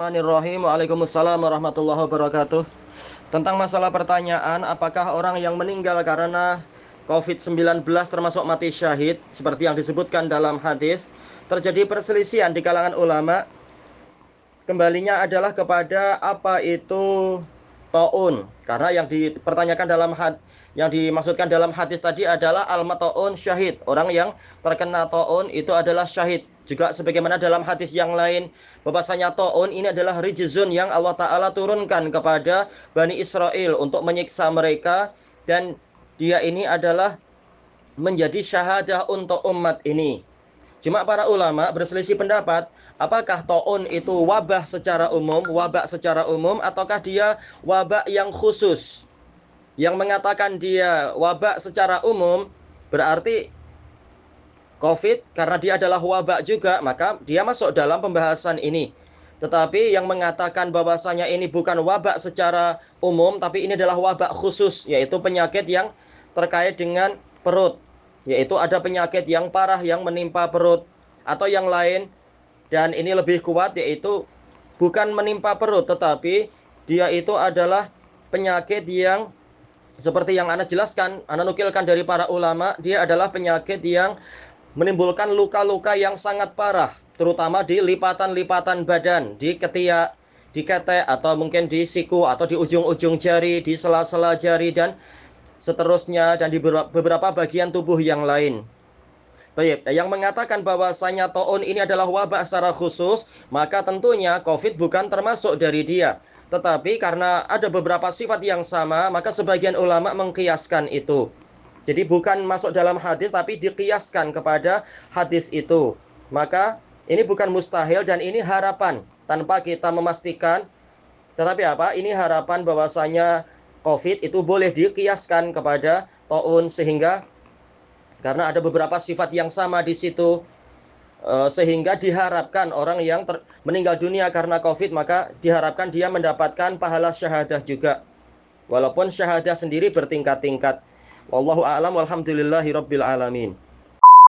Bismillahirrahmanirrahim. Waalaikumsalam warahmatullahi wabarakatuh. Tentang masalah pertanyaan, apakah orang yang meninggal karena COVID-19 termasuk mati syahid seperti yang disebutkan dalam hadis, terjadi perselisihan di kalangan ulama. Kembalinya adalah kepada apa itu taun. Karena yang dipertanyakan dalam had yang dimaksudkan dalam hadis tadi adalah al-mataun syahid. Orang yang terkena taun itu adalah syahid. Juga sebagaimana dalam hadis yang lain bahwasanya taun ini adalah rijzun yang Allah taala turunkan kepada Bani Israel untuk menyiksa mereka dan dia ini adalah menjadi syahadah untuk umat ini. Cuma para ulama berselisih pendapat, apakah taun itu wabah secara umum, wabah secara umum ataukah dia wabah yang khusus? Yang mengatakan dia wabah secara umum berarti COVID karena dia adalah wabak juga, maka dia masuk dalam pembahasan ini. Tetapi yang mengatakan bahwasanya ini bukan wabak secara umum, tapi ini adalah wabak khusus, yaitu penyakit yang terkait dengan perut. Yaitu ada penyakit yang parah yang menimpa perut atau yang lain. Dan ini lebih kuat yaitu bukan menimpa perut, tetapi dia itu adalah penyakit yang seperti yang Anda jelaskan, Anda nukilkan dari para ulama, dia adalah penyakit yang menimbulkan luka-luka yang sangat parah, terutama di lipatan-lipatan badan, di ketiak, di ketek, atau mungkin di siku, atau di ujung-ujung jari, di sela-sela jari, dan seterusnya, dan di beberapa bagian tubuh yang lain. Baik, yang mengatakan bahwasanya toon ini adalah wabah secara khusus, maka tentunya COVID bukan termasuk dari dia. Tetapi karena ada beberapa sifat yang sama, maka sebagian ulama mengkiaskan itu. Jadi bukan masuk dalam hadis tapi dikiaskan kepada hadis itu. Maka ini bukan mustahil dan ini harapan tanpa kita memastikan. Tetapi apa? Ini harapan bahwasanya COVID itu boleh dikiaskan kepada taun sehingga karena ada beberapa sifat yang sama di situ eh, sehingga diharapkan orang yang ter, meninggal dunia karena COVID maka diharapkan dia mendapatkan pahala syahadah juga. Walaupun syahadah sendiri bertingkat-tingkat. Wallahu a'lam walhamdulillahi alamin.